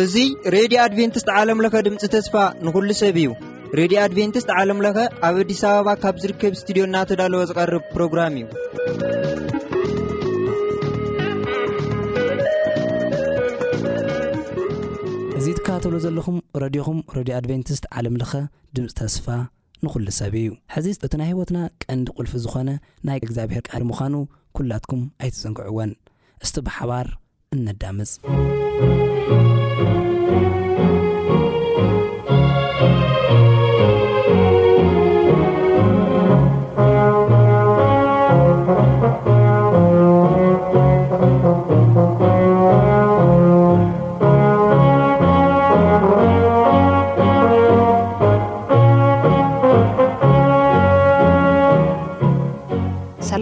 እዙይ ሬድዮ ኣድቨንትስት ዓለምለኸ ድምፂ ተስፋ ንኹሉ ሰብ እዩ ሬድዮ ኣድቨንትስት ዓለምለኸ ኣብ ኣዲስ ኣበባ ካብ ዝርከብ እስትድዮ እናተዳለወ ዝቐርብ ፕሮግራም እዩ እዚ ትከታተሎ ዘለኹም ረድኹም ረድዮ ኣድቨንትስት ዓለምለኸ ድምጺ ተስፋ ንኹሉ ሰብ እዩ። ሕዚስ እቲ ናይ ሕይወትና ቀንዲ ቁልፊ ዝኾነ ናይ እግዚኣብሔር ቃል ምዃኑ ኩላትኩም ኣይትዘንግዕዎን። እስቲ ብሓባር እነዳምጽ።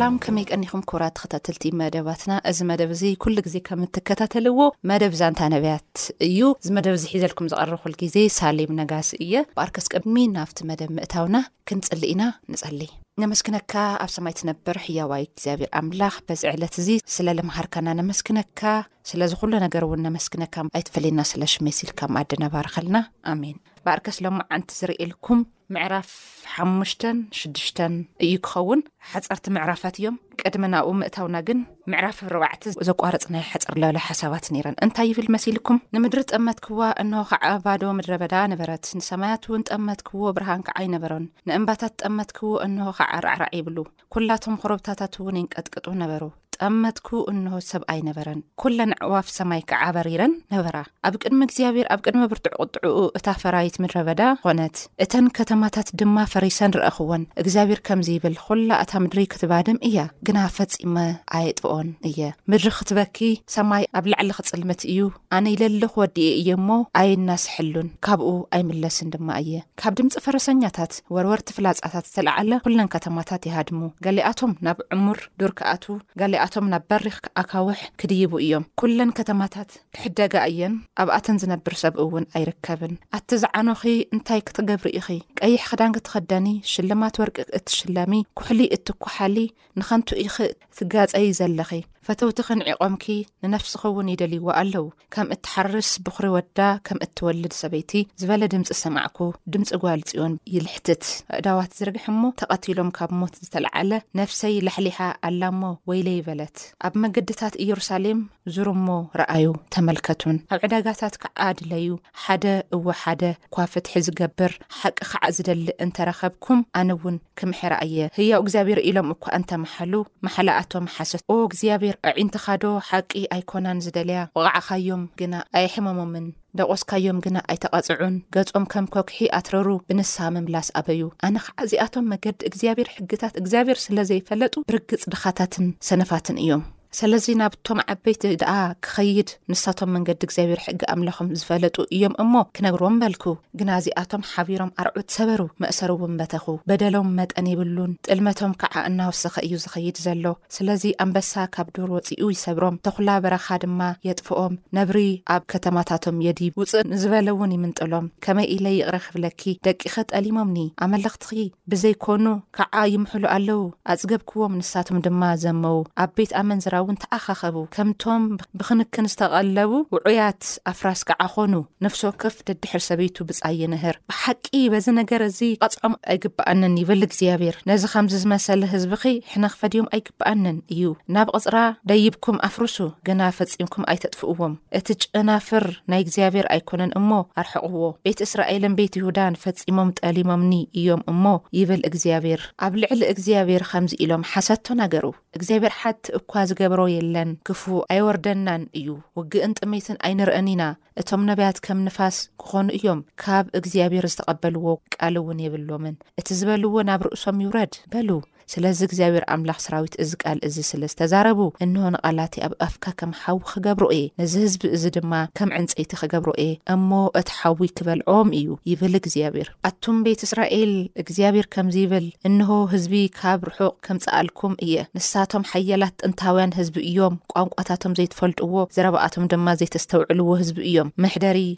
ሰላም ከመይ ቀኒኹም ክብራት ተኸታተልቲ መደባትና እዚ መደብ እዚ ኩሉ ግዜ ከም እትከታተልዎ መደብ ዛንታ ነብያት እዩ እዚ መደብ እዚ ሒዘልኩም ዝቐረኩል ግዜ ሳሌም ነጋሲ እየ ብኣርከስ ቅድሚ ናብቲ መደብ ምእታውና ክንፅሊ ኢና ንፀሊ ነመስክነካ ኣብ ሰማይ ትነብር ሕያዋይ እግዚኣብሔር ኣምላኽ በዚ ዕለት እዚ ስለ ልምሃርካና ነመስክነካ ስለዚ ኩሉ ነገር እውን ነመስግነካ ኣይትፈለየና ስለሽ ሜስ ኢልካ መኣዲ ነባርኸልና ኣሜን በኣርከስ ሎማዓንቲ ዝርእልኩም ምዕራፍ ሓሙሽተን ሽዱሽተን እዩ ክኸውን ሓፀርቲ ምዕራፋት እዮም ቅድሚ ናብኡ ምእታውና ግን ምዕራፍ ኣርባዕቲ ዘቋርፅ ናይ ሓፀር ለለ ሓሳባት ነይረን እንታይ ይብል መሲልኩም ንምድሪ ጠመትክዋ እንሆ ከዓ ባዶ ምድረ በዳ ነበረት ንሰማያት እውን ጠመትክዎ ብርሃን ከዓ ኣይነበሮን ንእምባታት ጠመትክዎ እንሆ ከዓ ራዕራዕ ይብሉ ኵላቶም ዀረብታታትውን ይንቀጥቅጡ ነበሩ፣ ጠመትኩ፣ እንሆ፣ ሰብ ኣይነበረን፣ ኵለን ኣዕዋፍ ሰማይ ከኣ በሪረን ነበራ። ኣብ ቅድሚ እግዚኣብሄር፣ ኣብ ቅድሚ ብርቱዕ ቝጥዕኡ፣ እታ ፈራዪት ምድረ በዳ ዀነት፣ እተን ከተማታት ድማ ፈሪሰን ረኣኽወን። እግዚኣብሄር ከምዚ ይብል፣ ዅላ እታ ምድሪ ክትባድም እያ፣ ግና ፈጺመ ኣየጥፍኦን እየ። ምድሪ ኽትበኪ፣ ሰማይ ኣብ ላዕሊ ኽጽልምት እዩ። ኣነ ኢለልኽ ወዲኤ እየ እሞ ኣየናስሐሉን ካብኡ ኣይምለስን ድማ እየ። ካብ ድምጺ ፈረሰኛታት ወርወርቲ ፍላጻታት ዝተለዓለ ኩለን ከተማታት ይሃድሙ። ገሊኣቶም ናብ ዕሙር ዱር ክኣትዉ ገሊኣቶም ናብ በሪኽ ኣካውሕ ክድይቡ እዮም። ኩለን ከተማታት ክሕደጋ እየን ኣብኣተን ዝነብር ሰብ እውን ኣይርከብን። ኣቲ ዝዓኖኺ እንታይ ክትገብሪ ኢኺ? ቀይሕ ክዳን ክትኽደኒ፣ ሽልማት ወርቂ እትሽለሚ፣ ኩሕሊ እትኩሓሊ፣ ንኸንቱ ኢኺ ትጋጸዪ ዘለኺ፣ ፈተውትኺ ንዒቖምኪ፣ ንነፍስኺ እውን ይደልይዋ ኣለዉ። ከም እትሓርስ ብዅሪ ወዳ ከም እትወልድ ሰበይቲ ዝበለ ድምጺ ሰማዕኩ፣ ድምጺ ጓል ጽዮን ይልሕትት። ኣእዳዋት ዝርግሐ እሞ ተቐቲሎም ካብ ሞት ዝተለዓለ፣ ነፍሰይ ላሕሊሓ ኣላ እሞ ወይለይ በለት። ኣብ መገድታት ኢየሩሳሌም ዙሩ እሞ ረኣዩ፣ ተመልከቱን ኣብ ዕዳጋታት ከዓ ድለዩ። ሓደ እወ ሓደ እኳ ፍትሒ ዝገብር ሓቂ ክዓ ዝደሊ እንተረከብኩም ኣነ እውን ክምሕራ እየ ህያው እግዚኣብሔር ኢሎም እኳ እንተመሓሉ ማሓላ ኣቶም ሓሶት ኦህ እግዚኣብሔር ኣዒንትካ ዶ ሓቂ ኣይኮናን ዝደልያ ወቓዕኻዮም ግና ኣየሕመሞምን ደቖስካዮም ግና ኣይተቐፅዑን ገፆም ከም ኮክሒ ኣትረሩ ብንስሃ ምምላስ ኣበዩ ኣነ ክዓ እዚኣቶም መገዲ እግዚኣብሔር ሕግታት እግዚኣብሔር ስለዘይፈለጡ ብርግፅ ድኻታትን ሰነፋትን እዮም። ሰለዚ ናብቶም ዓበይቲ ደኣ ክኸይድ ንሳቶም መንገዲ እግዚኣብሔር ሕጊ ኣምላኾም ዝፈለጡ እዮም እሞ ክነግርዎም በልኩ። ግና እዚኣቶም ሓቢሮም ኣርዑት ሰበሩ፣ መእሰሩ እውን በተኹ። በደሎም መጠን የብሉን፣ ጥልመቶም ከዓ እናወሰኸ እዩ ዝኸይድ ዘሎ። ስለዚ ኣንበሳ ካብ ዱር ወፂኡ ይሰብሮም፣ ተኹላ በረኻ ድማ የጥፍኦም፣ ነብሪ ኣብ ከተማታቶም የድይብ፣ ውፅእ ንዝበለ እውን ይምንጥሎም። ከመይ ኢለ ይቕረ ክብለኪ፣ ደቂኸ ጠሊሞምኒ፣ ኣመለኽቲ። መላእኽትኺ ብዘይ ኮኑ ካዓ ይምሕሉ ኣለው ኣጽገብክዎም ንሳቶም ድማ ዘመው ኣብ ቤት ኣመንዝራ እውን ተኣኻኸቡ ከምቶም ብኽንክን ዝተቀለቡ ውዑያት ኣፍራስ ካዓ ኮኑ ነፍሲ ወከፍ ደድሕር ሰበይቱ ብጻይ ይንህር ብሓቂ በዚ ነገር እዚ ክቀጽዖም ኣይግባኣንን ይብል እግዚኣብሔር ነዚ ከምዚ ዝመሰለ ህዝብኺ ሕነ ክፈድዮም ብኣነን እዩ ናብ ቕጽራ ደይብኩም ኣፍርሱ ግና ፈጺምኩም ኣይተጥፍእዎም እቲ ጨናፍር ናይ እግዚኣብሔር ኣይኮነን እሞ ኣርሕቕዎ ቤት እስራኤልን ቤት ይሁዳን ፈጺሞም ጠሊሞምኒ እዮም እሞ ይብል እግዚኣብሔር ኣብ ልዕሊ እግዚኣብሔር ኸምዚ ኢሎም ሓሰት ተናገሩ እግዚኣብሔር ሓቲ እኳ ዝገብሮ የለን ክፉ ኣይወርደናን እዩ ውግእን ጥሜትን ኣይንርእን ኢና እቶም ነቢያት ከም ንፋስ ክኾኑ እዮም ካብ እግዚኣብሔር ዝተቐበልዎ ቃል እውን የብሎምን እቲ ዝበልዎ ናብ ርእሶም ይውረድ በሉ ስለዚ እግዚኣብሄር ኣምላኽ ስራዊት እዚ ቃል እዚ ስለ ዝተዛረቡ፣ እንሆ ንቓላተይ ኣብ ኣፍካ ከም ሓዊ ኽገብሮ እየ፣ ነዚ ህዝቢ እዚ ድማ ከም ዕንጸይቲ ኽገብሮ እየ እሞ፣ እቲ ሓዊ ኪበልዖም እዩ፣ ይብል እግዚኣብሄር። ኣቱም ቤት እስራኤል፣ እግዚኣብሄር ከምዚ ይብል፣ እንሆ፣ ህዝቢ ኻብ ርሑቕ ከምጽኣልኩም እየ፣ ንሳቶም ሓያላት ጥንታውያን ህዝቢ እዮም፣ ቋንቋታቶም ዘይትፈልጥዎ፣ ዘረባኣቶም ድማ ዘይተስተውዕልዎ ህዝቢ እዮም፣ መሕደሪ፣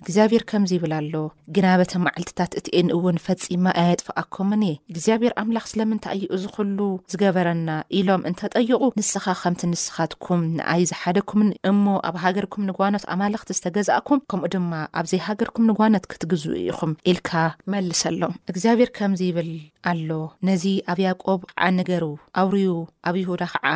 እግዚኣብሔር ከምዚ ይብል ኣሎ፣ ግና በተን መዓልትታት እቲኤን እውን ፈጺመ ኣየጥፍኣኩምን እየ። እግዚኣብሔር ኣምላኽ ስለምንታይ እዩ እዚ ዅሉ ዝገበረና? ኢሎም እንተ ጠየቑ፣ ንስኻ ኸምቲ ንስኻትኩም ንኣይ ዝሓደግኩምኒ እሞ ኣብ ሃገርኩም ንጓኖት ኣማልኽቲ ዝተገዛእኩም፣ ከምኡ ድማ ኣብ ዘይሃገርኩም ንጓኖት ክትግዝኡ ኢኹም። ኢልካ። መልሰሎም። እግዚኣብሔር ከምዚ ይብል ኣሎ፣ ነዚ ኣብ ያእቆብ ኸዓ ንገሩ፣ ኣውርዩ ኣብ ይሁዳ ኸዓ።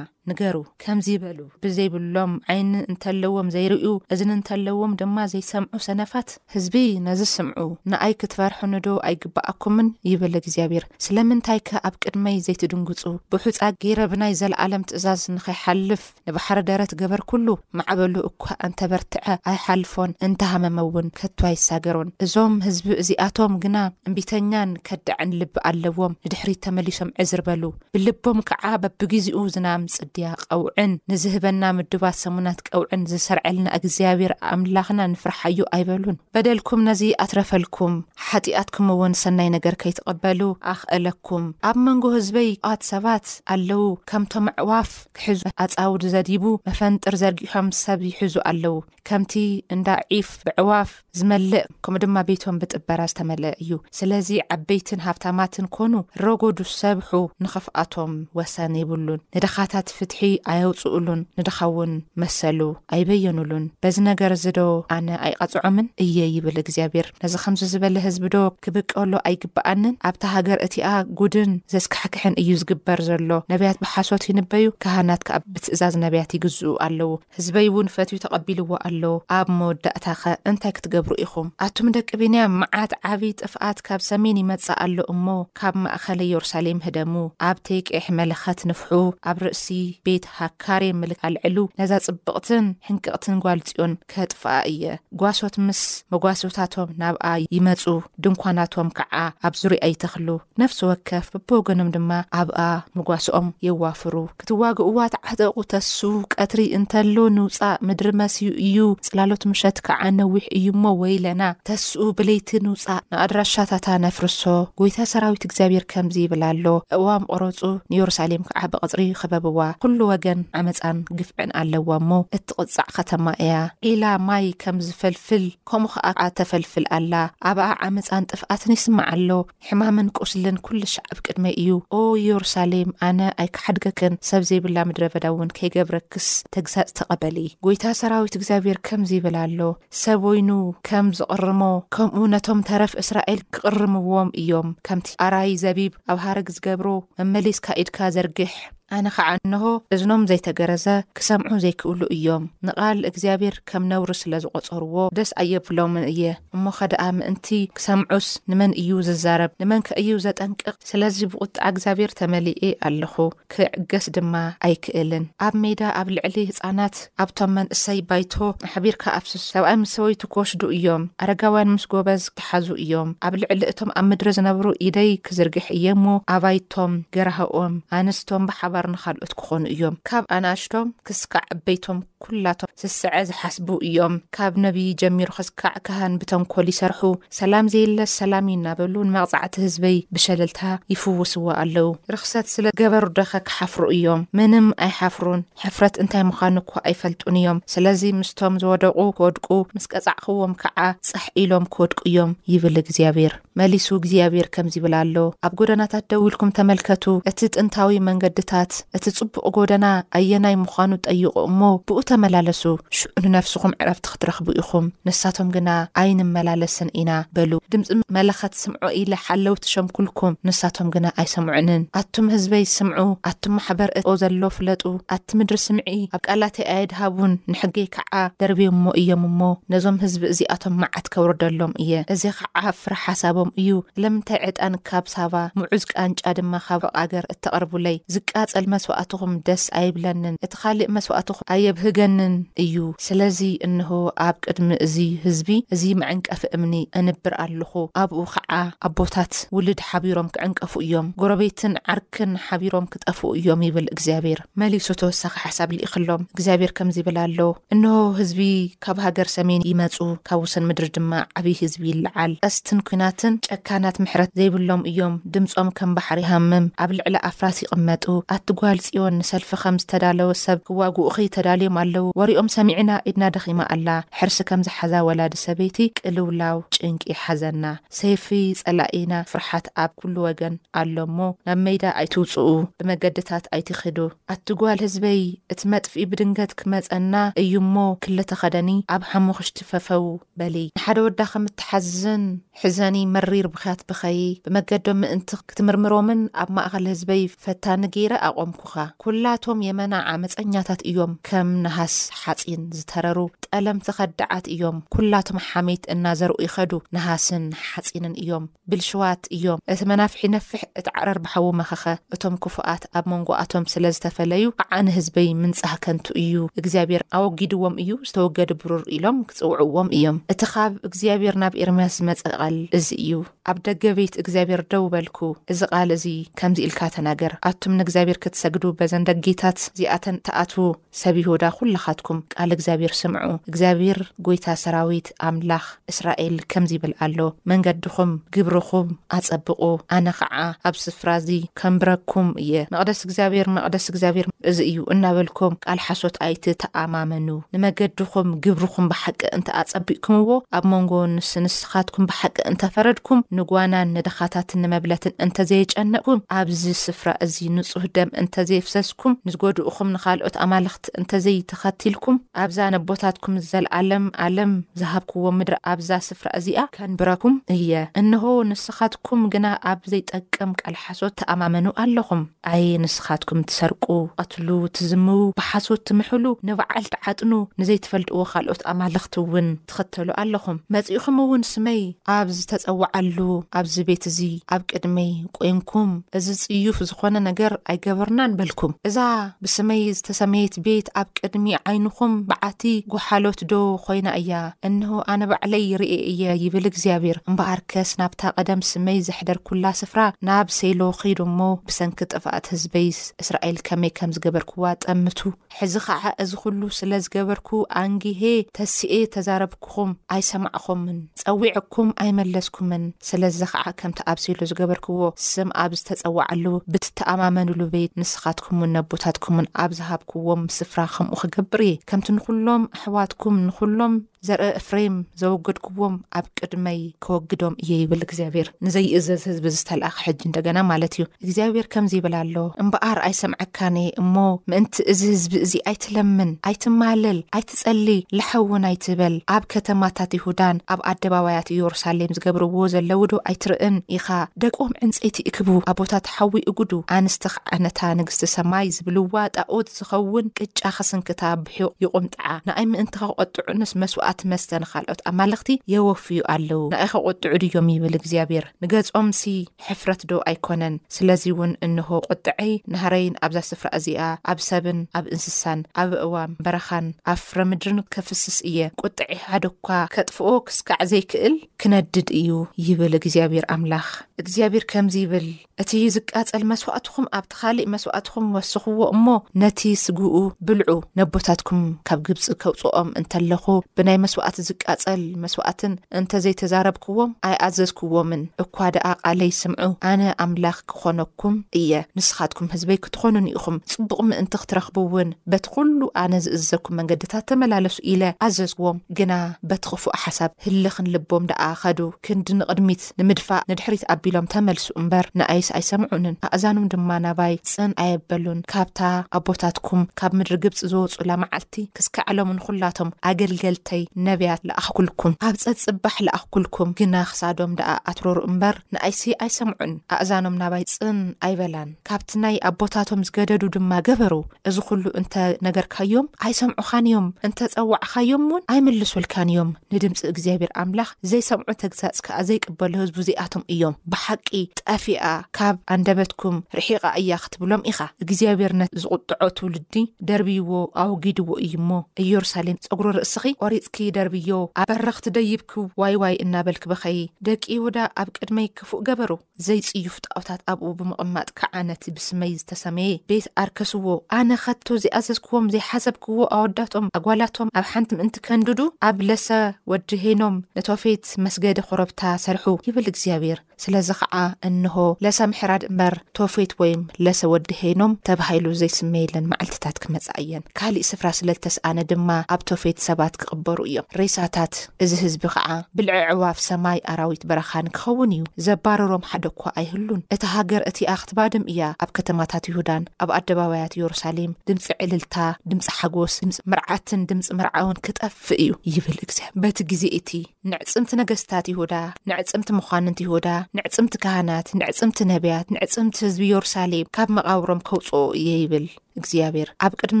ንገሩ ከምዚ በሉ ብዘይብሎም ዓይኒ እንተለዎም ዘይርእዩ እዝኒ እንተለዎም ድማ ዘይሰምዑ ሰነፋት ህዝቢ ነዚ ስምዑ ንኣይ ክትፈርሑኒዶ ኣይግብኣኩምን ይብል እግዚኣብሔር ስለምንታይከ ኣብ ቅድመይ ዘይትድንግፁ ብሑፃ ገይረ ብናይ ዘለዓለም ትእዛዝ ንኸይሓልፍ ንባሕሪ ደረት ገበርኩሉ ማዕበሉ እኳ እንተበርትዐ ኣይሓልፎን እንተሃመመውን ከቶ ኣይሳገሮን እዞም ህዝቢ እዚኣቶም ግና እምቢተኛን ከዳዕን ልቢ ኣለዎም ንድሕሪት ተመሊሶም ዕዝር በሉ ብልቦም ከኣ በብጊዜኡ ዝናም ጽድያ ቀውዕን ንዝህበና ምዱባት ሰሙናት ቀውዕን ዝሰርዐልና እግዚኣብሔር ኣምላኽና ንፍርሓዮ ኣይበሉን። በደልኩም ነዚ ኣትረፈልኩም፣ ሓጢኣትኩምውን ሰናይ ነገር ከይትቐበሉ ኣኽኣለኩም። ኣብ መንጎ ህዝበይ ኦኣት ሰባት ኣለዉ፣ ከምቶም ኣዕዋፍ ክሕዙ ኣጻውድ ዘዲቡ መፈንጥር ዘርጊሖም ሰብ ይሕዙ ኣለዉ። ከምቲ እንዳ ዒፍ ብዕዋፍ ዝመልእ ከምኡ ድማ ቤቶም ብጥበራ ዝተመልአ እዩ። ስለዚ ዓበይትን ሃብታማትን ኮኑ ረጎዱ ሰብሑ ንኽፍኣቶም ወሰን የብሉን። ንድኻታት ፍትሒ ኣየውጽኡሉን ንድኻውን መሰሉ ኣይበየኑሉን። በዚ ነገር እዚ ዶ ኣነ ኣይቐጽዖምን እየ ይብል እግዚኣብሔር። ነዚ ከምዚ ዝበለ ህዝቢ ዶ ክብቀሎ ኣይግብኣንን? ኣብታ ሃገር እቲኣ ጉድን ዘስካሕክሕን እዩ ዝግበር ዘሎ። ነብያት ብሓሶት ይንበዩ፣ ካህናት ከኣ ብትእዛዝ ነብያት ይግዝኡ ኣለዉ። ህዝበይ ውን ፈትዩ ተቀቢልዎ ኣሎ ኣብ መወዳእታ ከ እንታይ ክትገብሩ ኢኩም ኣቱም ደቂ ቢንያም መዓት ዓቢ ጥፍኣት ካብ ሰሜን ይመጽእ ኣሎ እሞ ካብ ማእከል ኢዮርሳሌም ህደሙ ኣብ ቴቄሕ መለኸት ንፍሑ ኣብ ርእሲ ቤት ሃካሬ ምልክት ኣልዕሉ ነዛ ጽብቅትን ሕንቅቅትን ጓል ጽዮን ከጥፍኣ እየ ጓሶት ምስ መጓስታቶም ናብኣ ይመጹ ድንኳናቶም ከኣ ኣብ ዙርያኣ ይተክሉ ነፍሲ ወከፍ በብወገኖም ድማ ኣብኣ መጓስኦም የዋፍሩ ክትዋግእዋ ተዓጠቑ ተሱ ቀትሪ እንተሎ ንውጻእ ምድሪ መሲዩ እዩ ጽላሎት ምሸት ክዓ ነዊሕ እዩሞ ወይለና ተስኡ ብለይቲ ንውጻእ ንኣድራሻታታ ነፍርሶ ጎይታ ሰራዊት እግዚኣብሔር ከምዚ ይብል ኣሎ እእዋም ቑረጹ ንዮሩሳሌም ክዓ ብቕጽሪ ኽበብዋ ኹሉ ወገን ዓመጻን ግፍዕን ኣለዋ እሞ እትቕጻዕ ኸተማ እያ ዒላ ማይ ከምዝፈልፍል ከምኡ ኽዓ ተፈልፍል ኣላ ኣባኣ ዓመጻን ጥፍኣትን ይስማዕ ኣሎ ሕማምን ቁስልን ኩልሽ ኣብ ቅድመይ እዩ። ኦ የሩሳሌም፣ ኣነ ኣይክሓድገክን፣ ሰብ ዘይብላ ምድረ በዳ እውን ከይገብረክስ ተግሳጽ ተቐበሊ። ጐይታ ሰራዊት እግዚኣብሄር ከምዚ ይብል ኣሎ፣ ሰብ ወይኑ ከም ዝቕርሞ፣ ከምኡ ነቶም ተረፍ እስራኤል ክቕርምዎም እዮም፣ ከምቲ ኣራዪ ዘቢብ ኣብ ሃረግ ዝገብሮ፣ መመሊስካ ኢድካ ዘርግሕ። ኣነ ኸዓ እንሆ እዝኖም ዘይተገረዘ ክሰምዑ ዘይክእሉ እዮም፣ ንቓል እግዚኣብሄር ከም ነውሪ ስለ ዝቖጸርዎ ደስ ኣየብሎምን እየ፣ እሞኸ ደኣ ምእንቲ ክሰምዑስ ንመን እዩ ዝዛረብ፣ ንመንከ እዩ ዘጠንቅቕ? ስለዚ ብቝጥዓ እግዚኣብሄር ተመሊኤ ኣለኹ፣ ክዕገስ ድማ ኣይክእልን። ኣብ ሜዳ ኣብ ልዕሊ ህጻናት ኣብቶም መንእሰይ ባይቶ ሓቢርካ ኣፍስስ። ሰብኣይ ምስ ሰበይቱ ክወስዱ እዮም፣ ኣረጋውያን ምስ ጎበዝ ክሓዙ እዮም፣ ኣብ ልዕሊ እቶም ኣብ ምድሪ ዝነብሩ ኢደይ ክዝርግሕ እየ እሞ፣ ኣባይቶም፣ ገራህኦም፣ ኣንስቶም ብሓባር ንኻልኦት ክኾኑ እዮም፣ ካብ ኣናእሽቶም ክስካዕ ዕበይቶም ኩላቶም ስስዐ ዝሓስቡ እዮም፣ ካብ ነብዪ ጀሚሩ ክስካዕ ካህን ብተንኮል ይሰርሑ፣ ሰላም ዘየለስ ሰላም እዩ እናበሉ ንመቕጻዕቲ ህዝበይ ብሸለልታ ይፍውስዎ ኣለዉ። ርኽሰት ስለ ገበሩዶኸ ክሓፍሩ እዮም? ምንም ኣይሓፍሩን። ሕፍረት እንታይ ምዃኑ እኳ ኣይፈልጡን እዮም። ስለዚ ምስቶም ዝወደቑ ክወድቁ፣ ምስ ቀጻዕክዎም ከዓ ጸሕ ኢሎም ክወድቁ እዮም ይብል እግዚኣብሔር። መሊሱ እግዚኣብሔር ከምዚ ይብል ኣሎ፣ ኣብ ጐደናታት ደው ኢልኩም ተመልከቱ፣ እቲ ጥንታዊ መንገድታት፣ እቲ ጽቡቕ ጐደና ኣየናይ ምዃኑ ጠይቑ እሞ ብኡ ተመላለሱ። ሽዑ ንነፍስኹም ዕረፍቲ ክትረኽቡ ኢኹም። ንሳቶም ግና ኣይንመላለስን ኢና በሉ። ድምጺ መለኸት። ስምዑ ኢለ ሓለውቲ ሸምኩልኩም ንሳቶም ግና ኣይሰምዑንን ኣቱም ህዝበይ ስምዑ ኣቱም ማሕበር እቶ ዘሎ ፍለጡ ኣቲ ምድሪ ስምዒ ኣብ ቃላተይ ኣየድሃቡን ንሕገይ ካዓ ደርብዮሞ እዮም እሞ ነዞም ህዝቢ እዚኣቶም ማዓት ከውርደሎም እየ እዚ ካዓ ፍረ ሓሳቦም እዩ እለምንታይ ዕጣን ካብ ሳቫ ሙዑዝ ቃንጫ ድማ ካብ ሩቅ ኣገር እተቅርቡለይ ዝቃፀል መስዋኣትኩም ደስ ኣይብለንን እቲ ኻልእ መስዋእትኹም ኣየብህገንን እዩ። ስለዚ እንሆ፣ ኣብ ቅድሚ እዚ ህዝቢ እዚ መዐንቀፊ እምኒ ኣንብር ኣሎኹ፣ ኣብኡ ኸዓ ኣቦታት ውሉድ ሓቢሮም ኪዕንቀፉ እዮም፣ ጐረቤትን ዓርክን ሓቢሮም ኪጠፍኡ እዮም ይብል እግዚኣብሄር። መሊሱ ተወሳኺ ሓሳብ ልኢኽሎም፣ እግዚኣብሄር ከምዚ ይብል ኣሎ፣ እንሆ፣ ህዝቢ፣ ካብ ሃገር ሰሜን ይመጹ ካብ ወሰን ምድሪ ድማ ዓቢ ህዝቢ ይለዓል ቀስትን ኩናትን ጨካናት ምሕረት ዘይብሎም እዮም ድምጾም ከም ባሕሪ ይሃምም ኣብ ልዕሊ ኣፍራስ ይቅመጡ ኣቲ ጓል ጽዮን ንሰልፊ ከም ዝተዳለወ ሰብ ክዋግኡኺ ተዳልዮም ኣለዉ ወሪኦም ሰሚዕና ኢድና ደኺማ ኣላ ሕርሲ ከም ዝሓዛ ወላዲ ሰበይቲ ቅልውላው ጭንቂ ይሓዘና ሰይፊ ጸላኢና ፍርሓት ኣብ ኩሉ ወገን ኣሎ እሞ ናብ መይዳ ኣይትውጽኡ ብመገድታት ኣይትኺዱ ኣቲ ጓል ህዝበይ እቲ መጥፍኢ ብድንገት ክመጸና እዩ እሞ ክሊ ተኸደኒ ኣብ ሓሙኽሽቲ ፈፈው በሊ ንሓደ ወዳ ከም እትሓዝን ሕዘኒ መሪር ብኽያት ብኸዪ ብመገዶም ምእንቲ ክትምርምሮምን ኣብ ማእኸል ህዝበይ ፈታኒ ገይረ ኣቖምኩኻ ኩላቶም የመና ዓመጸኛታት እዮም ከም ነሃስ ሓጺን ዝተረሩ ጠለምቲ ከዳዓት እዮም ኩላቶም ሓሜት እናዘርኡ ይኸዱ ነሃስን ሓጺንን እዮም ብልሽዋት እዮም እቲ መናፍሕ ይነፍሕ እቲ ዓረር ብሓዊ መኸኸ እቶም ክፉኣት ኣብ መንጎኣቶም ስለ ዝተፈለዩ ኸዓ ንህዝበይ ምንጻህ ከንቱ እዩ እግዚኣብሔር ኣወጊድዎም እዩ ዝተወገደ ብሩር ኢሎም ክጽውዕዎም እዮም እቲ ኻብ እግዚኣብሔር ናብ ኤርምያስ ዝመጸ ቓል እዚ እዩ ኣብ ደገ ቤት እግዚኣብሔር ደው በልኩ እዚ ቓል እዚ ኸምዚ ኢልካ ተናገር ኣቱም ንእግዚኣብሔር ክትሰግዱ በዘን ደጊታት እዚኣተን ትኣትዉ ሰብ ይሁዳ ዅላኻትኩም ቃል እግዚኣብሄር ስምዑ፣ እግዚኣብሄር ጐይታ ሰራዊት፣ ኣምላኽ እስራኤል ከምዚ ይብል ኣሎ፣ መንገድኹም ግብርኹም ኣጸብቑ፣ ኣነ ኸዓ ኣብ ስፍራ እዚ ኸንብረኩም እየ። መቕደስ እግዚኣብሄር፣ መቕደስ እግዚኣብሄር እዚ እዩ እናበልኩም ቃል ሓሶት ኣይትተኣማመኑ። ንመገድኹም ግብርኹም ብሓቂ እንተ ኣጸቢቕኩምዎ፣ ኣብ መንጎ ንስ ንስኻትኩም ብሓቂ እንተ ፈረድኩም፣ ንጓናን ንድኻታትን ንመብለትን እንተ ዘየጨነቕኩም፣ ኣብዚ ስፍራ እዚ ንጹህ ደም እንተ ዘየፍሰስኩም፣ ኩም ንዝጎድኡኹም ንኻልኦት ኣማልኽት እንተዘይተኸቲልኩም ኣብዛ ነቦታትኩም ንዘልኣለም ኣለም ዝሃብኩዎም ምድሪ ኣብዛ ስፍራ እዚኣ ከንብረኩም እየ እንሆ ንስኻትኩም ግና ኣብ ዘይጠቅም ቃል ሓሶት ትኣማመኑ ኣሎኹም ኣየ ንስኻትኩም ትሰርቁ ትቐትሉ ትዝምዉ ብሓሶት ትምሕሉ ንበዓል ትዓጥኑ ንዘይትፈልጥዎ ካልኦት ኣማልኽትውን ትኸተሉ ኣለኹም። መጺእኹም እውን ስመይ ኣብ ዝተጸውዓሉ ኣብዚ ቤት እዚ ኣብ ቅድመይ ቈይምኩም፣ እዚ ጽዩፍ ዝዀነ ነገር ኣይገበርናን በልኩም። እዛ ብስመይ ዝተሰምየት ቤት ኣብ ቅድሚ ዓይንኹም በዓቲ ጐሓሎትዶ ዀይና እያ? እንሆ፣ ኣነ ባዕለይ ይርኤ እየ፣ ይብል እግዚኣብሄር። እምበኣርከስ ናብታ ቐደም ስመይ ዘሕደርኩላ ስፍራ ናብ ሴሎ ኺዱ እሞ፣ ብሰንኪ ጥፍኣት ህዝበይ እስራኤል ከመይ ከም ዝገበርክዋ ጠምቱ። ሕዚ ኸዓ እዚ ኹሉ ስለ ዝገበርኩ ኣንጊሄ ተሲኤ ተዛረብኩኹም ኣይሰማዕኹምን፣ ጸዊዐኩም ኣይመለስኩምን፣ ስለዚ ኸዓ ከምቲ ኣብዚ ኢሉ ዝገበርክዎ ስም ኣብ ዝተጸዋዓሉ ብትተኣማመንሉ ቤት ንስኻትኩምን ነቦታትኩምን ኣብ ዝሃብክዎም ስፍራ ከምኡ ክገብር እየ፣ ከምቲ ንኹሎም ኣሕዋትኩም ንኹሎም። ዘርኢ እፍሬም ዘወገድኩዎም ኣብ ቅድመይ ከወግዶም እየ ይብል እግዚኣብሔር ንዘይእዘዝ ህዝቢ ዝተልኣኽ ሕጂ እንደገና ማለት እዩ እግዚኣብሔር ከምዚ ይብል ኣሎ እምበኣር ኣይሰምዐካን እየ እሞ ምእንቲ እዚ ህዝቢ እዚ ኣይትለምን ኣይትማለል ኣይትጸሊ ልሐውን ኣይትበል ኣብ ከተማታት ይሁዳን ኣብ ኣደባባያት ኢየሩሳሌም ዝገብርዎ ዘለውዶ ኣይትርእን ኢኻ ደቆም ዕንጸይቲ እክቡ ኣቦታት ሓዊ እጉዱ ኣንስቲ ከዓነታ ንግስቲ ሰማይ ዝብልዋ ጣኦት ትኸውን ቅጫ ኽስንክታ ብሑቕ ይቑምጥዓ፣ ንኣይ ምእንቲ ኼቝጥዑንስ መስዋእቲ መስተ ንኻልኦት ኣማልኽቲ የወፍዩ ኣለዉ፣ ንኣይ ኼቝጥዑ ድዮም? ይብል እግዚኣብሄር፣ ንገጾምሲ ሕፍረትዶ ኣይኰነን? ስለዚውን እንሆ፣ ቍጥዐይ ናህረይን ኣብዛ ስፍራ እዚኣ ኣብ ሰብን ኣብ እንስሳን ኣብ ኣእዋም በረኻን ኣብ ፍረ ምድርን ከፍስስ እየ፣ ቍጥዐይ ሓደ እኳ ኬጥፍኦ ኽስካዕ ዘይክእል ኪነድድ እዩ፣ ይብል እግዚኣብሄር ኣምላኽ። እግዚኣብሄር ከምዚ ይብል፣ እቲ ዝቃጸል መስዋእትኹም ኣብቲ ካልእ መስዋእትኹም ወስኽዎ እሞ፣ ነቲ ስግኡ ብልዑ። ነቦታትኩም ካብ ግብጺ ከውጽኦም እንተለኹ፣ ብናይ መስዋእቲ ዝቃጸል መስዋእትን እንተ ዘይተዛረብክዎም፣ ኣይኣዘዝክዎምን፣ እኳ ደኣ ቓለይ ስምዑ፣ ኣነ ኣምላኽ ክኾነኩም እየ፣ ንስኻትኩም ህዝበይ ክትኾኑኒ ኢኹም፣ ጽቡቕ ምእንቲ ክትረኽቡውን፣ በቲ ዅሉ ኣነ ዝእዝዘኩም መንገድታት ተመላለሱ ኢለ ኣዘዝዎም። ግና በቲ ኽፉእ ሓሳብ ህልኽን ልቦም ደኣ ኸዱ፣ ክንዲ ንቕድሚት፣ ጸላእት ንምድፋእ ንድሕሪት ኣቢሎም ተመልሱ እምበር ንኣይስ ኣይሰምዑንን ኣእዛኖም ድማ ናባይ ጽን ኣየበሉን ካብታ ኣቦታትኩም ካብ ምድሪ ግብጺ ዝወጹላ መዓልቲ ክስካዕ ሎሚ ንኩላቶም ኣገልገልተይ ነብያት ለኣኽኩልኩም ኣብ ጸጽባሕ ለኣኽኩልኩም ግና ክሳዶም ደኣ ኣትረሩ እምበር ንኣይሲ ኣይሰምዑን ኣእዛኖም ናባይ ጽን ኣይበላን። ካብቲ ናይ ኣቦታቶም ዝገደዱ ድማ ገበሩ፣ እዚ ዅሉ እንተ ነገርካዮም ኣይሰምዑኻን እዮም፣ እንተ ጸዋዕካዮም እውን ኣይምልሱልካን እዮም፣ ንድምጺ እግዚኣብሄር ኣምላኽ ዘይሰምዑ ተግሳጽ ከኣ ዘይቅበሉ ህዝቡ እዚኣቶም እዮም፣ ብሓቂ ጠፊኣ ካብ ኣንደበትኩም ርሒቓ እያ ኽትብሎም ኢኻ። እግዚኣብሄር ነቲ ዝቝጥዖ ትውልዲ ደርብይዎ ኣወጊድዎ እዩ እሞ፣ እየሩሳሌም ጸጕሪ ርእስኺ ቈሪጽኪ ደርብዮ፣ ኣብ በረኽቲ ደይብኪ ዋይ ዋይ እናበልኪ በኸዪ። ደቂ ይሁዳ ኣብ ቅድመይ ክፉእ ገበሩ። ዘይጽዩፍ ጣኦታት ኣብኡ ብምቕማጥ ከኣ ነቲ ብስመይ ዝተሰምየ ቤት ኣርከስዎ። ኣነ ኸቶ ዘይኣዘዝክዎም ዘይሓሰብክዎ ኣወዳቶም ኣጓላቶም ኣብ ሓንቲ ምእንቲ ከንድዱ፣ ኣብ ለሰ ወዲ ሄኖም ንቶፌት መስገዲ ዀረብታ ሰርሑ፣ ይብል እግዚኣብሄር። ስለዚ ኸኣ እንሆ፣ ለሰ ምሕራድ እምበር፣ ቶፌት ወይም ለሰ ወዲ ሄኖም ተባሂሉ ዘይስመየለን መዓልትታት ክመጻ እየን። ካልእ ስፍራ ስለ ዝተስኣነ ድማ ኣብ ቶፌት ሰባት ክቕበሩ እዮም። ሬሳታት። እዚ ህዝቢ ኸዓ ብልዒ ኣዕዋፍ ሰማይ ኣራዊት በረኻን ክኸውን እዩ፣ ዘባርሮም ሓደ እኳ ኣይህሉን። እታ ሃገር እቲኣ ክትባድም እያ፣ ኣብ ከተማታት ይሁዳን ኣብ ኣደባባያት የሩሳሌም ድምጺ ዕልልታ፣ ድምጺ ሓጎስ፣ ድምጺ መርዓትን ድምጺ መርዓውን ክጠፍእ እዩ ይብል እግዚኣብሄር። በቲ ግዜ እቲ ንዕጽምቲ ነገስታት ይሁዳ፣ ንዕጽምቲ መኳንንቲ ይሁዳ፣ ንዕጽምቲ ካህናት፣ ንዕጽምቲ ነብያት፣ ንዕጽምቲ ህዝቢ የሩሳሌም ካብ መቓብሮም ከውጽኦ እየ ይብል። እግዚኣብሔር ኣብ ቅድሚ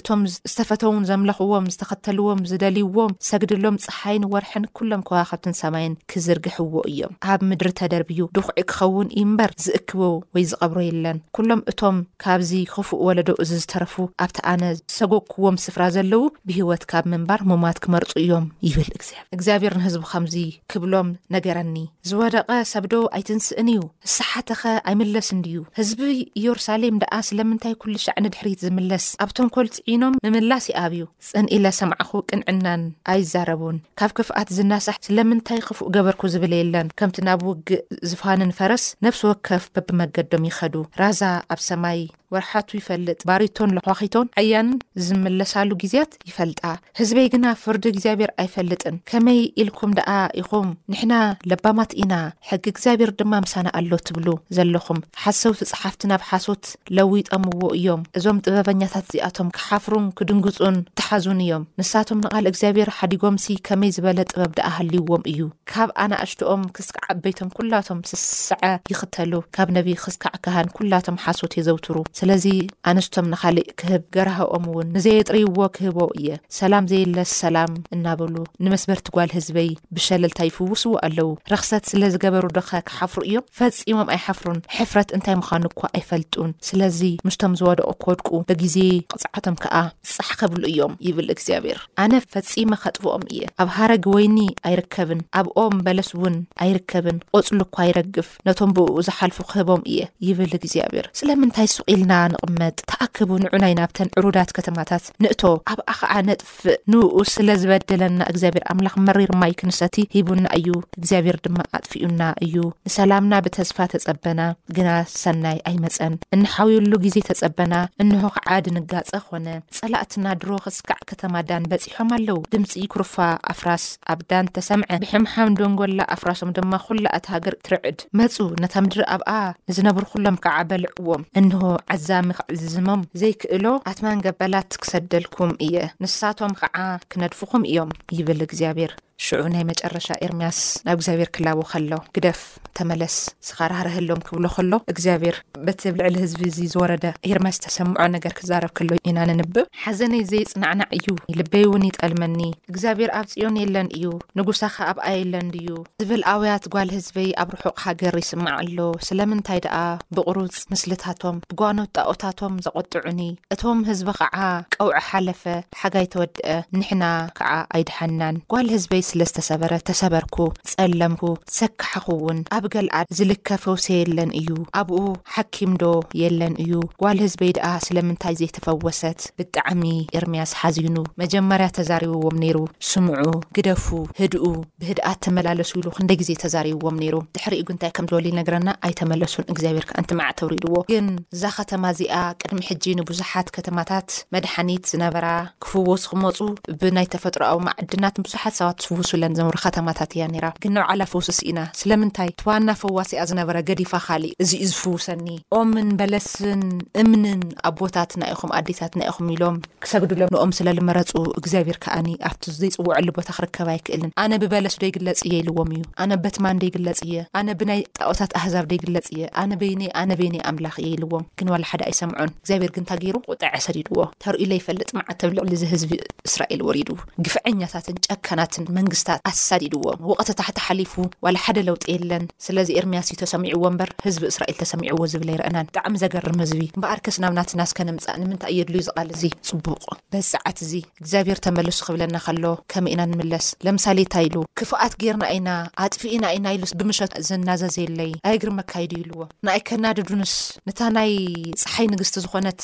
እቶም ዝተፈተዉን ዘምለኽዎም ዝተኸተልዎም ዝደልይዎም ዝሰግድሎም ፀሓይን ወርሕን ኩሎም ከዋኸብትን ሰማይን ክዝርግሕዎ እዮም ኣብ ምድሪ ተደርብዩ ድኹዒ ክኸውን እዩ እምበር ዝእክቦ ወይ ዝቐብሮ የለን ኩሎም እቶም ካብዚ ኽፉእ ወለዶ እዚ ዝተረፉ ኣብቲ ኣነ ዝሰጎግክዎም ስፍራ ዘለዉ ብህይወት ካብ ምንባር ሙማት ክመርፁ እዮም ይብል እግዚኣብሔር እግዚኣብሔር ንህዝቡ ከምዚ ክብሎም ነገረኒ ዝወደቐ ሰብዶ ኣይትንስእን እዩ ዝሰሓተኸ ኣይምለስን ድዩ? ህዝቢ ኢዮርሳሌም ደኣ ስለምንታይ ኩልሻዕ ንድሕሪት ዝምለስ? ኣብ ተንኮል ጽዒኖም ምምላስ ይኣብዩ። ጽን ኢለ ሰማዕኩ ቅንዕናን ኣይዛረቡን። ካብ ክፍኣት ዝናሳሕ ስለምንታይ ክፉእ ገበርኩ ዝብል የለን። ከምቲ ናብ ውግእ ዝፋንን ፈረስ ነፍሲ ወከፍ በብመገዶም ይኸዱ። ራዛ ኣብ ሰማይ። ወርሓቱ ይፈልጥ ባሪቶን ለዃኺቶን ዓያንን ዝምለሳሉ ግዜያት ይፈልጣ ህዝበይ ግና ፍርዲ እግዚኣብሔር ኣይፈልጥን ከመይ ኢልኩም ደኣ ኢኹም ንሕና ለባማት ኢና ሕጊ እግዚኣብሔር ድማ ምሳና ኣሎ ትብሉ ዘለኹም ሓሰውቲ ጸሓፍቲ ናብ ሓሶት ለዊጠምዎ እዮም እዞም ጥበበኛታት እዚኣቶም ክሓፍሩን ክድንግጹን ክተሓዙን እዮም ንሳቶም ንቓል እግዚኣብሔር ሓዲጎምሲ ከመይ ዝበለ ጥበብ ደኣ ሃልይዎም እዩ ካብ ኣናእሽትኦም ክስካዕ ዓበይቶም ኩላቶም ስስዐ ይኽተሉ ካብ ነቢ ክስካዕ ካህን ኩላቶም ሓሶት የዘውትሩ ስለዚ ኣንስቶም ንኻሊእ ክህብ ገራህኦም እውን ንዘየጥርይዎ ክህቦ እየ ሰላም ዘየለስ ሰላም እናበሉ ንመስበርቲ ጓል ህዝበይ ብሸለልታ ይፍውስዎ ኣለው ርኽሰት ስለዝገበሩዶኸ ክሓፍሩ እዮም ፈፂሞም ኣይሓፍሩን ሕፍረት እንታይ ምዃኑ እኳ ኣይፈልጡን ስለዚ ምስቶም ዝወደቑ ክወድቁ በጊዜ ቕፅዓቶም ከዓ ፃሕ ከብሉ እዮም ይብል እግዚኣብሔር። ኣነ ፈጺመ ኸጥፍኦም እየ። ኣብ ሃረግ ወይኒ ኣይርከብን፣ ኣብ ኦም በለስ እውን ኣይርከብን፣ ቈጽሉ እኳ ይረግፍ፣ ነቶም ብእኡ ዚሓልፉ ኽህቦም እየ፣ ይብል እግዚኣብሄር። ስለምንታይ ሱቕ ኢልና ንቕመጥ? ተኣከቡ፣ ንዑ ናይ ናብተን ዕሩዳት ከተማታት ንእቶ፣ ኣብኣ ኸኣ ነጥፍእ። ንእኡ ስለ ዝበደለና፣ እግዚኣብሄር ኣምላኽ መሪር ማይ ክንሰቲ ሂቡና እዩ፣ እግዚኣብሄር ድማ ኣጥፊኡና እዩ። ንሰላምና ብተስፋ ተጸበና፣ ግና ሰናይ ኣይመጸን፣ እንሓውየሉ ግዜ ተጸበና፣ እንሆ ኸኣ ድንጋጸ ዀነ። ጸላእትና ድሮ ክስካዕ ከተማ ዳን በጺሖም ኣለዉ። ድምጺ ኩርፋ ኣፍራስ ኣብ ዳን ተሰምዐ። ብሕምሓም ደንጎላ ኣፍራሶም ድማ ኩላ እታ ሃገር ትርዕድ። መጹ ነታ ምድሪ ኣብኣ ንዝነብሩ ኩሎም ከኣ በልዕዎም። እንሆ ዓዛሚ ክዕዝዝሞም ዘይክእሎ ኣትማን ገበላት ክሰደልኩም እየ። ንሳቶም ከኣ ክነድፉኹም እዮም ይብል እግዚኣብሔር። ሽዑ ናይ መጨረሻ ኤርምያስ ናብ እግዚኣብሔር ክላቦ ከሎ፣ ግደፍ፣ ተመለስ፣ ስኻ ራህርሀሎም ክብሎ ከሎ፣ እግዚኣብሔር በቲ ኣብ ልዕሊ ህዝቢ እዚ ዝወረደ ኤርምያስ ዝተሰምዖ ነገር ክዛረብ ከሎ ኢና ነንብብ። ሓዘነይ ዘይጽናዕናዕ እዩ፣ ልበይውን ይጠልመኒ፣ እግዚኣብሔር ኣብ ጽዮን የለን እዩ፣ ንጉሳኸ ኣብኣ የለን ድዩ? ዝብል ኣውያት ጓል ህዝበይ ኣብ ርሑቕ ሃገር ይስማዕ ኣሎ፣ ስለምንታይ ደኣ ብቑሩጽ ምስልታቶም፣ ብጓኖት ጣኦታቶም ዘቖጥዑኒ፣ እቶም ህዝቢ ኸዓ ቀውዒ ሓለፈ፣ ሓጋይ ተወድኣ ንሕና ክዓ ኣይድሓንናን ጓል ህዝበይ ስለ ዝተሰበረት ተሰበርኩ ፀለምኩ ሰካሕኹ ውን ኣብ ገልዓድ ዝልከ ፈውሰ የለን እዩ ኣብኡ ሓኪም ዶ የለን እዩ ጓል ህዝበይ ድኣ ስለምንታይ ዘይተፈወሰት። ብጣዕሚ ኤርምያስ ሓዚኑ መጀመርያ ተዛሪብዎም ነይሩ ስምዑ ግደፉ ህድኡ። ብህድኣት ተመላለሱ ኢሉ ክንደይ ግዜ ተዛሪብዎም ነይሩ ድሕሪኡ ግን እንታይ ከምዝበሉ ይነግረና ኣይተመለሱን እግዚኣብሔር ከኣ እንትማዕት ኣውሪድዎ ግን እዛ ከተማ እዚኣ ቅድሚ ሕጂ ንብዙሓት ከተማታት መድሓኒት ዝነበራ ክፍወሱ ክመጹ ብናይ ተፈጥሮኣዊ ማዕድናት ንብዙሓት ሰባት ዝፍውሱለን ዝነበሩ ከተማታት እያ ነይራ ግን ናይ ባዕላ ፈውሲ ስኢና ስለምንታይ እቲ ዋና ፈዋሲኣ ዝነበረ ገዲፋ ካሊእ እዚ እዩ ዝፍውሰኒ ኦምን በለስን እምንን ኣቦታትና ኢኹም ኣዴታትና ኢኹም ኢሎም ክሰግዱለምኦም ስለ ልመረጹ እግዚኣብሔር ከኣኒ ኣብቲ ዘይጽውዐሉ ቦታ ክርከብ ኣይክእልን ኣነ ብበለሱ ደይግለጽ እየ ኢልዎም እዩ ኣነ በት ማን ደይግለጽ እየ ኣነ ብናይ ጣኦታት ኣሕዛብ ደይግለጽ እየ ኣነ በይነይ ኣነ በይነይ ኣምላኽ እየ ኢልዎም ግን ዋላ ሓደ ኣይሰምዑን እግዚኣብሔር ግን እንታይ ገይሩ ቁጠዐ ሰዲድዎ ተርእይለ ይፈልጥ መዓት ኣብ ልዕሊ እዚ ህዝቢ እስራኤል ወሪዱ ግፍዐኛታትን ጨካናትን መንግስታት ኣሳዲድዎም ወቕቲ ታሕቲ ሓሊፉ ዋላ ሓደ ለውጢ የለን ስለዚ ኤርምያስ እዩ ተሰሚዕዎ እምበር ህዝቢ እስራኤል ተሰሚዕዎ ዝብል ኣይረእናን ብጣዕሚ ዘገርም ህዝቢ እምበኣርከስ ናብ ናትና እስከ ንምጻእ ንምንታይ እዩ የድልዩ እዚ ቃል እዚ ጽቡቅ በዚ ሰዓት እዚ እግዚኣብሄር ተመለሱ ክብለና ከሎ ከመይ ኢና ንምለስ ለምሳሌ እንታይ ኢሉ ክፍኣት ጌርና ኢና ኣጥፊኢና ኢና ኢሉስ ብምሸት ዝናዘዘየለይ ኣየግርመካዩ ድዩ ኢልዎ ንኣይ ከናድዱንስ ንታ ናይ ጸሓይ ንግስቲ ዝኮነት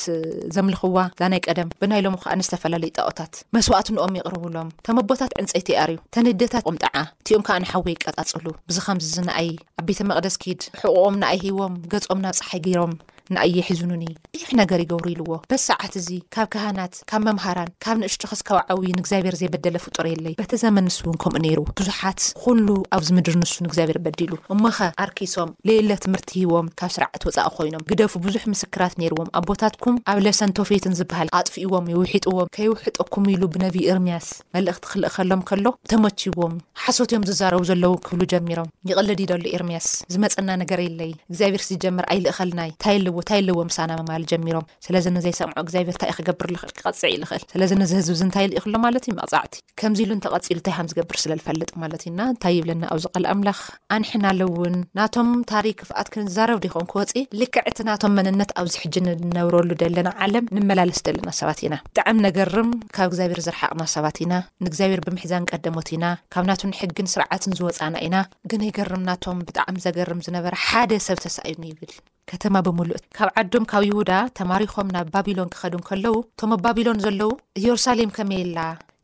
ዘምልክዋ እዛ ናይ ቀደም ብናይ ሎሚ ከኣ ንዝተፈላለዩ ጣኦታት መስዋእቲ ንኦም የቅርብሎም ከም ኣቦታት ዕንጸይቲ የኣርዩ ተንዴታት ቆምጣዓ እቲኦም ከኣ ንሓወይ ቀጻጸሉ፣ ብዚ ኸምዚዚ ንኣይ ኣብ ቤተ መቕደስ ኪድ፣ ሕቝኦም ንኣይ ሂቦም፣ ገጾም ናብ ጸሓይ ገይሮም ንኣይ የሕዝኑኒ፣ ብዙሕ ነገር ይገብሩ ኢልዎ። በዚ ሰዓት እዚ ካብ ካህናት፣ ካብ መምሃራን፣ ካብ ንእሽቶ ኽስካብ ዓብዪ ንእግዚኣብሄር ዘይበደለ ፍጡር የለይ። በቲ ዘመን ንሱ እውን ከምኡ ነይሩ፣ ብዙሓት ዅሉ ኣብዚ ምድሪ ንሱ ንእግዚኣብሄር በዲሉ። እሞኸ ኣርኪሶም፣ ለይለ ትምህርቲ ሂቦም ካብ ስርዓት ወጻኢ ዀይኖም፣ ግደፉ፣ ብዙሕ ምስክራት ነይርዎም፣ ኣቦታትኩም ኣብ ለሰን ቶፌትን ዚብሃል ኣጥፊእዎም፣ የውሒጥዎም፣ ከይውሕጠኩም ኢሉ ብነብዪ እርምያስ፣ መልእኽቲ ክልእኸሎም ከሎ ተመችይዎም እዩ ሓሶት እዮም ዝዛረቡ ዘለዉ ክብሉ ጀሚሮም ይቅልድ እዩ ደሎ ኤርምያስ ዝመጸና ነገር የለይ እግዚኣብሔር ሲጀመር ኣይልእኸልናይ ታይ ኣለዎ ታይ ኣለዎ ምሳና ምባል ጀሚሮም ስለዚ ንዘይሰምዖ እግዚኣብሔር ታይ እዩ ክገብር ልኽእል ክቀጽዕ እዩ ልኽእል ስለዚ ነዚ ህዝቢ እዚ እንታይ ልኢኽሎ ማለት እዩ መቅጻዕቲ ከምዚ ኢሉ እንተቀጺሉ ታይ ሃምዝገብር ስለልፈልጥ ማለት እዩ እና እንታይ ይብለና ኣውዚ ቃል ኣምላኽ ኣንሕና ልውን ናቶም ታሪክ ክፍኣት ክንዛረብ ዲኮን ክወጺ ልክዕ እቲ ናቶም መንነት ኣብዚ ሕጂ ንነብረሉ ደለና ዓለም ንመላለስ ደለና ሰባት ኢና ብጣዕም ነገርም ካብ እግዚኣብሔር ዝርሓቅና ሰባት ኢና ንእግዚኣብሔር ብምሕዛን ቀደሞት ኢና ካብ ናቱን ሕግን ስርዓትን ዝወጻና ኢና ግን ይገርም ናቶም ብጣዕም ዘገርም ዝነበረ ሓደ ሰብ ተሳኢኑ ይብል ከተማ ብምሉእ ካብ ዓዶም ካብ ይሁዳ ተማሪኾም ናብ ባቢሎን ክኸዱ እንከለዉ እቶም ኣብ ባቢሎን ዘለዉ ኢዮሩሳሌም ከመይ ኣላ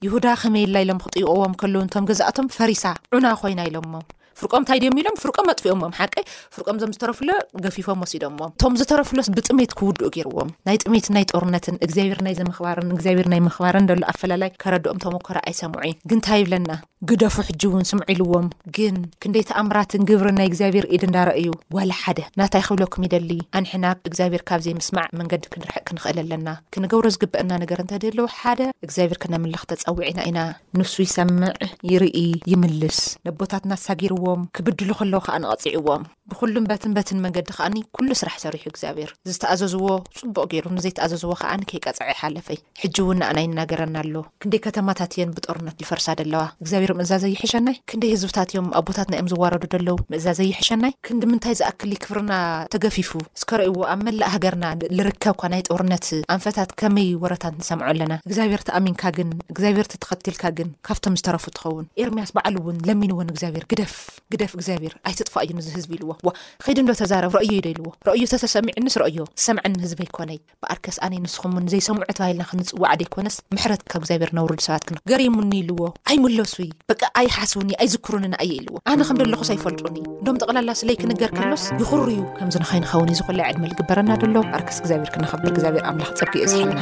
ይሁዳ ከመይ ኣላ ኢሎም ክጥይቕዎም ከለዉ እቶም ገዛእቶም ፈሪሳ ዑና ኮይና ኢሎሞም ፍርቆም እንታይ ድዮም ኢሎም ፍርቆም ኣጥፊኦሞም ሓቂ ፍርቆም ዞም ዝተረፍሎ ገፊፎም ወሲዶሞም እቶም ዝተረፍሎስ ብጥሜት ክውድኡ ገይርዎም ናይ ጥሜት ናይ ጦርነትን እግዚኣብሔር ናይ ዘምኽባርን እግዚኣብሔር ናይ ምኽባርን ደሎ ኣፈላላይ ከረድኦም ተመኮረ ኣይሰምዑ ግን እንታይ ይብለና ግደፉ ሕጂ ውን ስምዑ ኢልዎም ግን ክንደይ ተኣምራትን ግብርን ናይ እግዚኣብሔር ኢድ እንዳ ረኣዩ ዋላ ሓደ ናታይ ክብለኩም ይደሊ ኣንሕና ብ እግዚኣብሔር ካብ ዘይምስማዕ መንገዲ ክንርሕቅ ክንኽእል ኣለና ክንገብሮ ዝግበእና ነገር እንተድህልው ሓደ እግዚኣብሔር ክነምልኽ ተጸዊዕና ኢና ንሱ ይሰምዕ ይርኢ ይምልስ ነቦታትና ኣሳጊርዎም ክብድሉ ከለዉ ከኣ ንቀጺዕዎም። ብኹሉን በትን በትን መንገዲ ከኣኒ ኩሉ ስራሕ ሰሪሑ እግዚኣብሔር ዝተኣዘዝዎ ጽቡቅ ጌሩ ንዘይተኣዘዝዎ ከኣ ከይቀጸዐ ይሓለፈይ ሕጂ ውን ንኣና ይናገረና ኣሎ ክንደይ ከተማታት እየን ብጦርነት ልፈርሳ ደለዋ እግዚኣብሔር ምእዛዝ ኣይሕሸናይ ክንደይ ህዝብታት እዮም ኣቦታትና እዮም ዝዋረዱ ደለዉ ምእዛዝ ኣይሕሸናይ ክንድምንታይ ዝኣክል እዩ ክብርና ተገፊፉ እስከ ረእዎ ኣብ መላእ ሃገርና ልርከብካ ናይ ጦርነት ኣንፈታት ከመይ ወረታት ንሰምዖ ኣለና እግዚኣብሔር ተኣሚንካ ግን እግዚኣብሔር ተተኸቲልካ ግን ካብቶም ዝተረፉ ትኸውን ኤርምያስ በዓሉ ውን ለሚንዎ ንእግዚኣብሔር ግደፍ ግደፍ እግዚኣብሔር ኣይትጥፋእ እዩ ንዚ ህዝቢ ኢልዎ ዋ ኺድ እንዶ ተዛረብ ረእዮ እዩ ዶ ኢልዎ ረእዮ ተተሰሚዕንስ ረእዮ ዝሰምዐኒ ህዝበይ ይኮነይ በኣርከስ ኣነይ ንስኹም ውን ዘይሰምዑ ተባሂልና ክንፅዋዕ ደይኮነስ ምሕረት ካብ እግዚኣብሔር ነውርድ ሰባት ክን ገሪሙኒ ኢልዎ ኣይምለሱይ በቃ ኣይሓስቡኒ ኣይዝክሩንን ኣየ ኢልዎ ኣነ ከም ደለኹስ ኣይፈልጡኒ እንዶም ጠቕላላ ስለይ ክንገር ከሎስ ይኹርዩ ከምዚ ንኸይንኸውን እዚ ኩላይ ዕድመ ዝግበረና ደሎ ኣርከስ እግዚኣብሔር ክነኸብር እግዚኣብሔር ኣምላኽ ፀጊኡ ዝሕልና